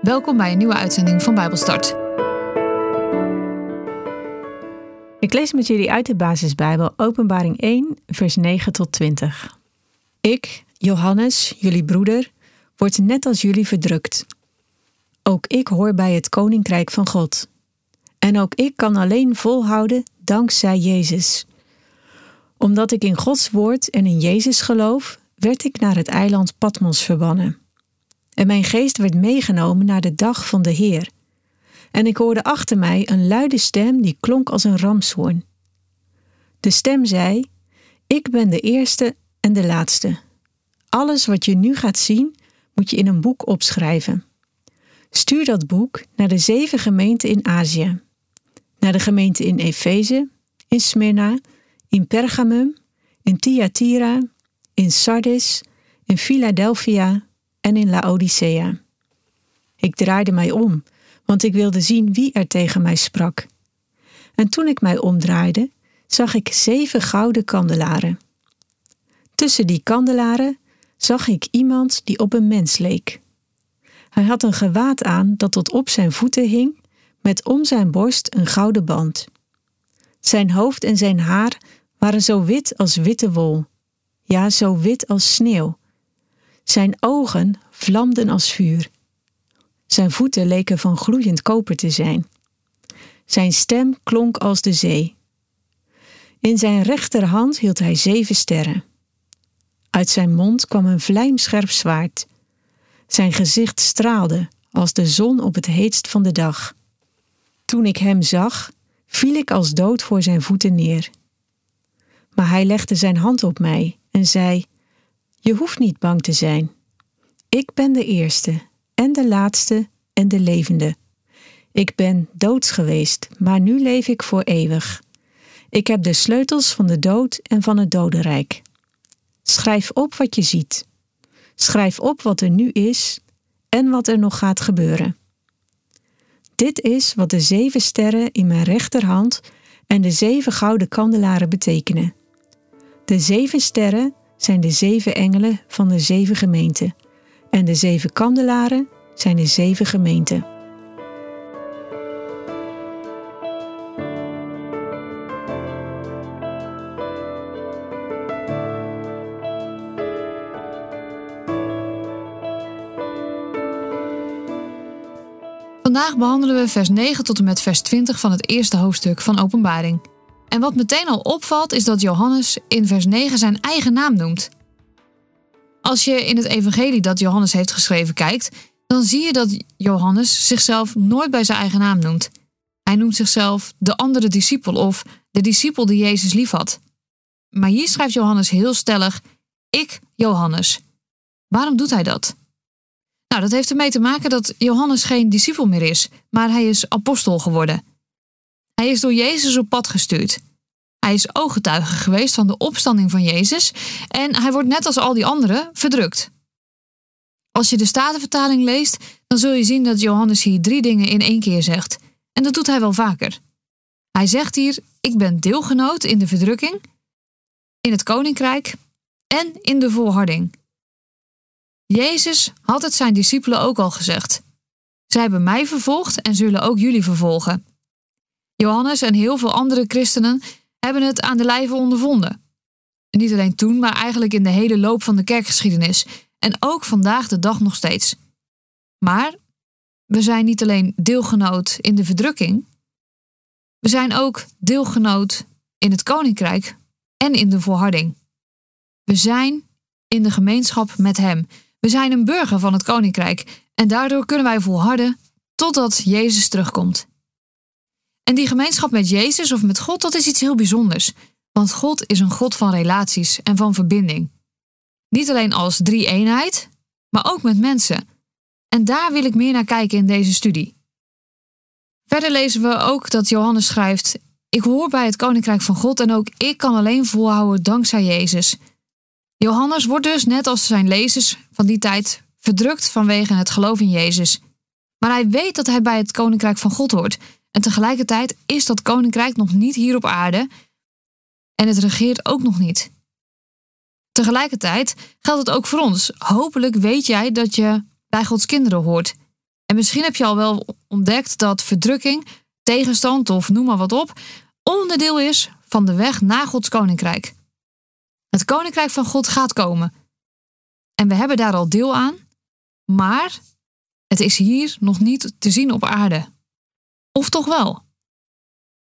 Welkom bij een nieuwe uitzending van Bijbelstart. Ik lees met jullie uit de basisbijbel Openbaring 1, vers 9 tot 20. Ik, Johannes, jullie broeder, word net als jullie verdrukt. Ook ik hoor bij het koninkrijk van God. En ook ik kan alleen volhouden dankzij Jezus. Omdat ik in Gods woord en in Jezus geloof, werd ik naar het eiland Patmos verbannen. En mijn geest werd meegenomen naar de dag van de Heer. En ik hoorde achter mij een luide stem die klonk als een ramshoorn. De stem zei: Ik ben de eerste en de laatste. Alles wat je nu gaat zien, moet je in een boek opschrijven. Stuur dat boek naar de zeven gemeenten in Azië. Naar de gemeenten in Efeze, in Smyrna, in Pergamum, in Thyatira, in Sardis, in Philadelphia en in Laodicea. Ik draaide mij om, want ik wilde zien wie er tegen mij sprak. En toen ik mij omdraaide, zag ik zeven gouden kandelaren. Tussen die kandelaren zag ik iemand die op een mens leek. Hij had een gewaad aan dat tot op zijn voeten hing, met om zijn borst een gouden band. Zijn hoofd en zijn haar waren zo wit als witte wol, ja, zo wit als sneeuw. Zijn ogen vlamden als vuur. Zijn voeten leken van gloeiend koper te zijn. Zijn stem klonk als de zee. In zijn rechterhand hield hij zeven sterren. Uit zijn mond kwam een vlijmscherp zwaard. Zijn gezicht straalde als de zon op het heetst van de dag. Toen ik hem zag, viel ik als dood voor zijn voeten neer. Maar hij legde zijn hand op mij en zei: Je hoeft niet bang te zijn. Ik ben de eerste en de laatste en de levende. Ik ben doods geweest, maar nu leef ik voor eeuwig. Ik heb de sleutels van de dood en van het dodenrijk. Schrijf op wat je ziet. Schrijf op wat er nu is en wat er nog gaat gebeuren. Dit is wat de zeven sterren in mijn rechterhand en de zeven gouden kandelaren betekenen. De zeven sterren zijn de zeven engelen van de zeven gemeenten, en de zeven kandelaren zijn de zeven gemeenten. Vandaag behandelen we vers 9 tot en met vers 20 van het eerste hoofdstuk van Openbaring. En wat meteen al opvalt is dat Johannes in vers 9 zijn eigen naam noemt. Als je in het evangelie dat Johannes heeft geschreven kijkt, dan zie je dat Johannes zichzelf nooit bij zijn eigen naam noemt. Hij noemt zichzelf de andere discipel of de discipel die Jezus liefhad. Maar hier schrijft Johannes heel stellig: Ik, Johannes. Waarom doet hij dat? Nou, dat heeft ermee te maken dat Johannes geen discipel meer is, maar hij is apostel geworden. Hij is door Jezus op pad gestuurd. Hij is ooggetuige geweest van de opstanding van Jezus en hij wordt net als al die anderen verdrukt. Als je de Statenvertaling leest, dan zul je zien dat Johannes hier drie dingen in één keer zegt. En dat doet hij wel vaker. Hij zegt hier: Ik ben deelgenoot in de verdrukking, in het koninkrijk en in de volharding. Jezus had het zijn discipelen ook al gezegd. Zij hebben mij vervolgd en zullen ook jullie vervolgen. Johannes en heel veel andere christenen hebben het aan de lijve ondervonden. niet alleen toen, maar eigenlijk in de hele loop van de kerkgeschiedenis en ook vandaag de dag nog steeds. Maar we zijn niet alleen deelgenoot in de verdrukking, we zijn ook deelgenoot in het koninkrijk en in de volharding. We zijn in de gemeenschap met Hem. We zijn een burger van het koninkrijk en daardoor kunnen wij volharden totdat Jezus terugkomt. En die gemeenschap met Jezus of met God, dat is iets heel bijzonders. Want God is een God van relaties en van verbinding. Niet alleen als drie-eenheid, maar ook met mensen. En daar wil ik meer naar kijken in deze studie. Verder lezen we ook dat Johannes schrijft: Ik hoor bij het koninkrijk van God en ook ik kan alleen volhouden dankzij Jezus. Johannes wordt dus, net als zijn lezers van die tijd, verdrukt vanwege het geloof in Jezus. Maar hij weet dat hij bij het koninkrijk van God hoort en tegelijkertijd is dat koninkrijk nog niet hier op aarde en het regeert ook nog niet. Tegelijkertijd geldt het ook voor ons. Hopelijk weet jij dat je bij Gods kinderen hoort En misschien heb je al wel ontdekt dat verdrukking, tegenstand of noem maar wat op, onderdeel is van de weg naar Gods koninkrijk. Het koninkrijk van God gaat komen. En we hebben daar al deel aan, maar het is hier nog niet te zien op aarde. Of toch wel?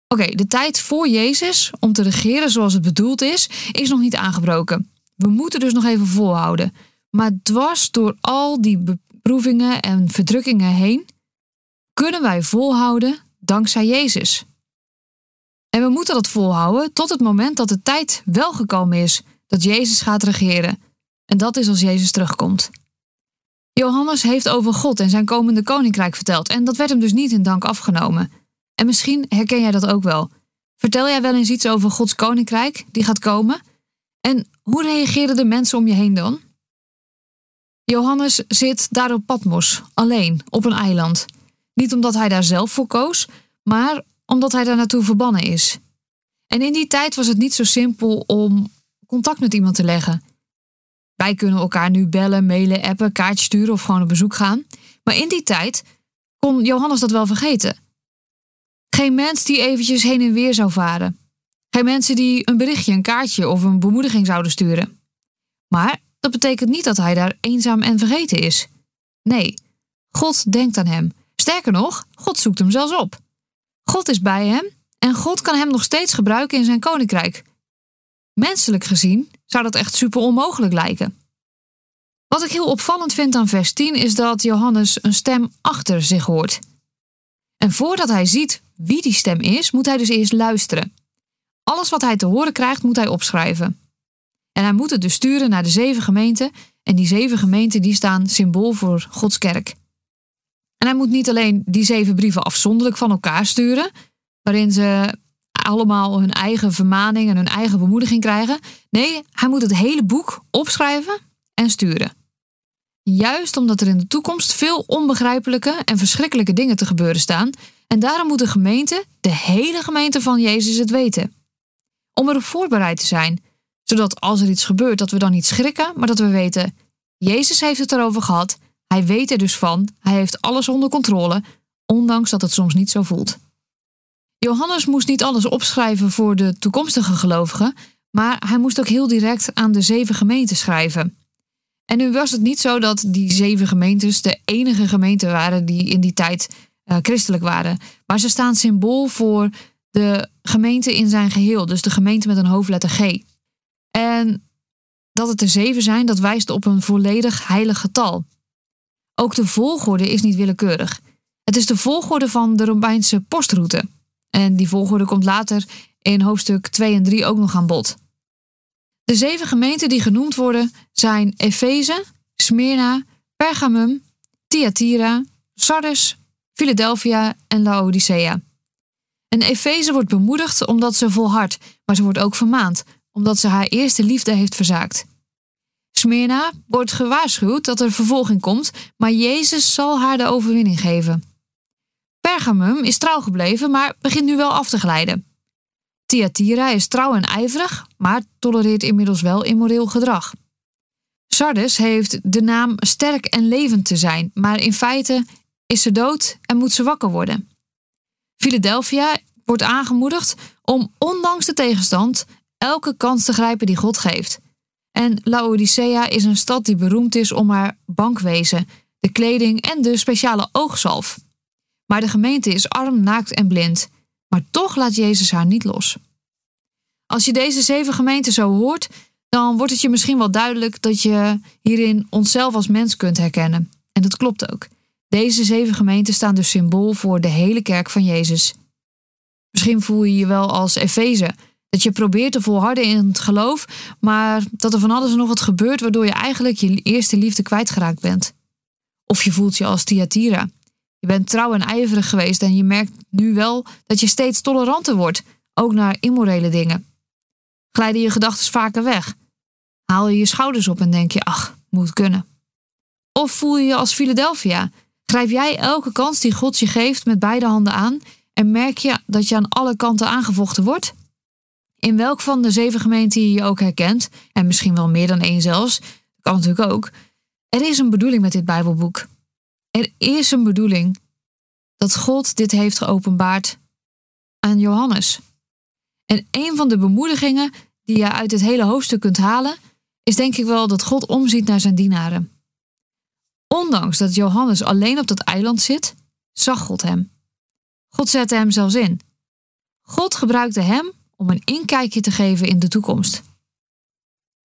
Oké, de tijd voor Jezus om te regeren zoals het bedoeld is, is nog niet aangebroken. We moeten dus nog even volhouden. Maar dwars door al die beproevingen en verdrukkingen heen, kunnen wij volhouden dankzij Jezus. En we moeten dat volhouden tot het moment dat de tijd wel gekomen is dat Jezus gaat regeren. En dat is als Jezus terugkomt. Johannes heeft over God en zijn komende koninkrijk verteld en dat werd hem dus niet in dank afgenomen. En misschien herken jij dat ook wel. Vertel jij wel eens iets over Gods koninkrijk die gaat komen? En hoe reageren de mensen om je heen dan? Johannes zit daar op Patmos, alleen, op een eiland. Niet omdat hij daar zelf voor koos, maar omdat hij daar naartoe verbannen is. En in die tijd was het niet zo simpel om contact met iemand te leggen. Wij kunnen elkaar nu bellen, mailen, appen, kaartjes sturen of gewoon op bezoek gaan. Maar in die tijd kon Johannes dat wel vergeten. Geen mens die eventjes heen en weer zou varen. Geen mensen die een berichtje, een kaartje of een bemoediging zouden sturen. Maar dat betekent niet dat hij daar eenzaam en vergeten is. Nee, God denkt aan hem. Sterker nog, God zoekt hem zelfs op. God is bij hem en God kan hem nog steeds gebruiken in zijn koninkrijk. Menselijk gezien zou dat echt super onmogelijk lijken. Wat ik heel opvallend vind aan vers 10 is dat Johannes een stem achter zich hoort. En voordat hij ziet wie die stem is, moet hij dus eerst luisteren. Alles wat hij te horen krijgt, moet hij opschrijven. En hij moet het dus sturen naar de zeven gemeenten. En die zeven gemeenten die staan symbool voor Gods kerk. En hij moet niet alleen die zeven brieven afzonderlijk van elkaar sturen, waarin ze allemaal hun eigen vermaning en hun eigen bemoediging krijgen. Nee, hij moet het hele boek opschrijven en sturen. Juist omdat er in de toekomst veel onbegrijpelijke en verschrikkelijke dingen te gebeuren staan. En daarom moet de gemeente, de hele gemeente van Jezus, het weten. Om erop voorbereid te zijn, zodat als er iets gebeurt, dat we dan niet schrikken, maar dat we weten: Jezus heeft het erover gehad, hij weet er dus van, hij heeft alles onder controle, ondanks dat het soms niet zo voelt. Johannes moest niet alles opschrijven voor de toekomstige gelovigen, maar hij moest ook heel direct aan de zeven gemeenten schrijven. En nu was het niet zo dat die zeven gemeentes de enige gemeenten waren die in die tijd uh, christelijk waren, maar ze staan symbool voor de gemeente in zijn geheel, dus de gemeente met een hoofdletter G. En dat het er zeven zijn, dat wijst op een volledig heilig getal. Ook de volgorde is niet willekeurig. Het is de volgorde van de Romeinse postroute. En die volgorde komt later in hoofdstuk 2 en 3 ook nog aan bod. De zeven gemeenten die genoemd worden zijn Efeze, Smyrna, Pergamum, Thyatira, Sardes, Philadelphia en Laodicea. En Efeze wordt bemoedigd omdat ze volhardt, maar ze wordt ook vermaand omdat ze haar eerste liefde heeft verzaakt. Smyrna wordt gewaarschuwd dat er vervolging komt, maar Jezus zal haar de overwinning geven. Pergamum is trouw gebleven, maar begint nu wel af te glijden. Thyatira is trouw en ijverig, maar tolereert inmiddels wel immoreel gedrag. Sardes heeft de naam sterk en levend te zijn, maar in feite is ze dood en moet ze wakker worden. Philadelphia wordt aangemoedigd om ondanks de tegenstand elke kans te grijpen die God geeft. En Laodicea is een stad die beroemd is om haar bankwezen, de kleding en de speciale oogzalf. Maar de gemeente is arm, naakt en blind. Maar toch laat Jezus haar niet los. Als je deze zeven gemeenten zo hoort, dan wordt het je misschien wel duidelijk dat je hierin onszelf als mens kunt herkennen. En dat klopt ook. Deze zeven gemeenten staan dus symbool voor de hele kerk van Jezus. Misschien voel je je wel als Efeze, dat je probeert te volharden in het geloof, maar dat er van alles en nog wat gebeurt waardoor je eigenlijk je eerste liefde kwijtgeraakt bent. Of je voelt je als Thyatira. Je bent trouw en ijverig geweest en je merkt nu wel dat je steeds toleranter wordt, ook naar immorele dingen. Glijden je gedachten vaker weg? Haal je je schouders op en denk je, ach, moet kunnen. Of voel je je als Philadelphia? Grijp jij elke kans die God je geeft met beide handen aan en merk je dat je aan alle kanten aangevochten wordt? In welk van de zeven gemeenten je je ook herkent, en misschien wel meer dan één zelfs, kan natuurlijk ook, er is een bedoeling met dit Bijbelboek. Er is een bedoeling dat God dit heeft geopenbaard aan Johannes. En een van de bemoedigingen die je uit het hele hoofdstuk kunt halen, is denk ik wel dat God omziet naar zijn dienaren. Ondanks dat Johannes alleen op dat eiland zit, zag God hem. God zette hem zelfs in. God gebruikte hem om een inkijkje te geven in de toekomst.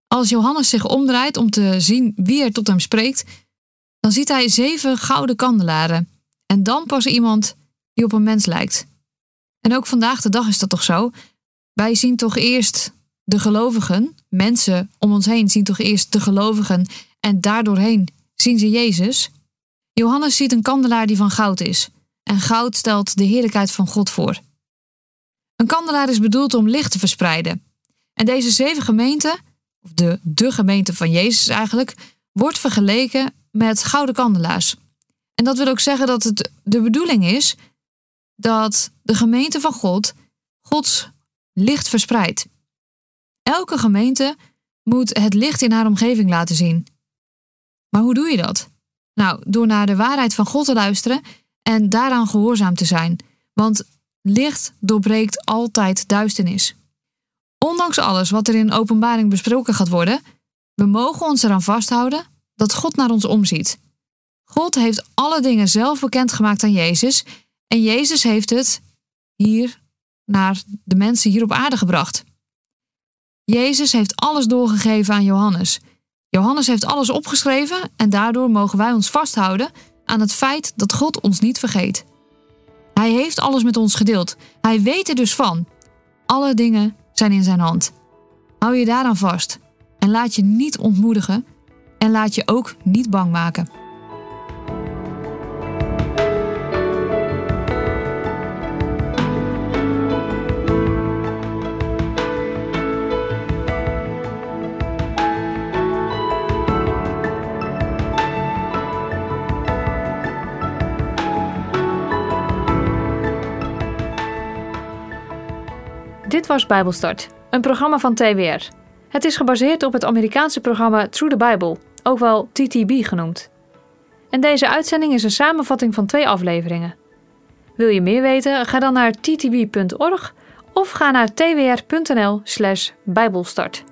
Als Johannes zich omdraait om te zien wie er tot hem spreekt, dan ziet hij zeven gouden kandelaren en dan pas iemand die op een mens lijkt. En ook vandaag de dag is dat toch zo? Wij zien toch eerst de gelovigen, mensen om ons heen zien toch eerst de gelovigen en daardoorheen zien ze Jezus. Johannes ziet een kandelaar die van goud is en goud stelt de heerlijkheid van God voor. Een kandelaar is bedoeld om licht te verspreiden. En deze zeven gemeenten, of de, de gemeente van Jezus eigenlijk, wordt vergeleken met gouden kandelaars. En dat wil ook zeggen dat het de bedoeling is dat de gemeente van God Gods licht verspreidt. Elke gemeente moet het licht in haar omgeving laten zien. Maar hoe doe je dat? Nou, door naar de waarheid van God te luisteren en daaraan gehoorzaam te zijn. Want licht doorbreekt altijd duisternis. Ondanks alles wat er in openbaring besproken gaat worden, we mogen ons eraan vasthouden dat God naar ons omziet. God heeft alle dingen zelf bekendgemaakt aan Jezus en Jezus heeft het hier naar de mensen hier op aarde gebracht. Jezus heeft alles doorgegeven aan Johannes. Johannes heeft alles opgeschreven en daardoor mogen wij ons vasthouden aan het feit dat God ons niet vergeet. Hij heeft alles met ons gedeeld. Hij weet er dus van. Alle dingen zijn in zijn hand. Hou je daaraan vast en laat je niet ontmoedigen en laat je ook niet bang maken. Dit was Bijbelstart, een programma van TWR. Het is gebaseerd op het Amerikaanse programma Through the Bible, ook wel TTB genoemd. En deze uitzending is een samenvatting van twee afleveringen. Wil je meer weten? Ga dan naar ttb.org of ga naar twr.nl/bijbelstart.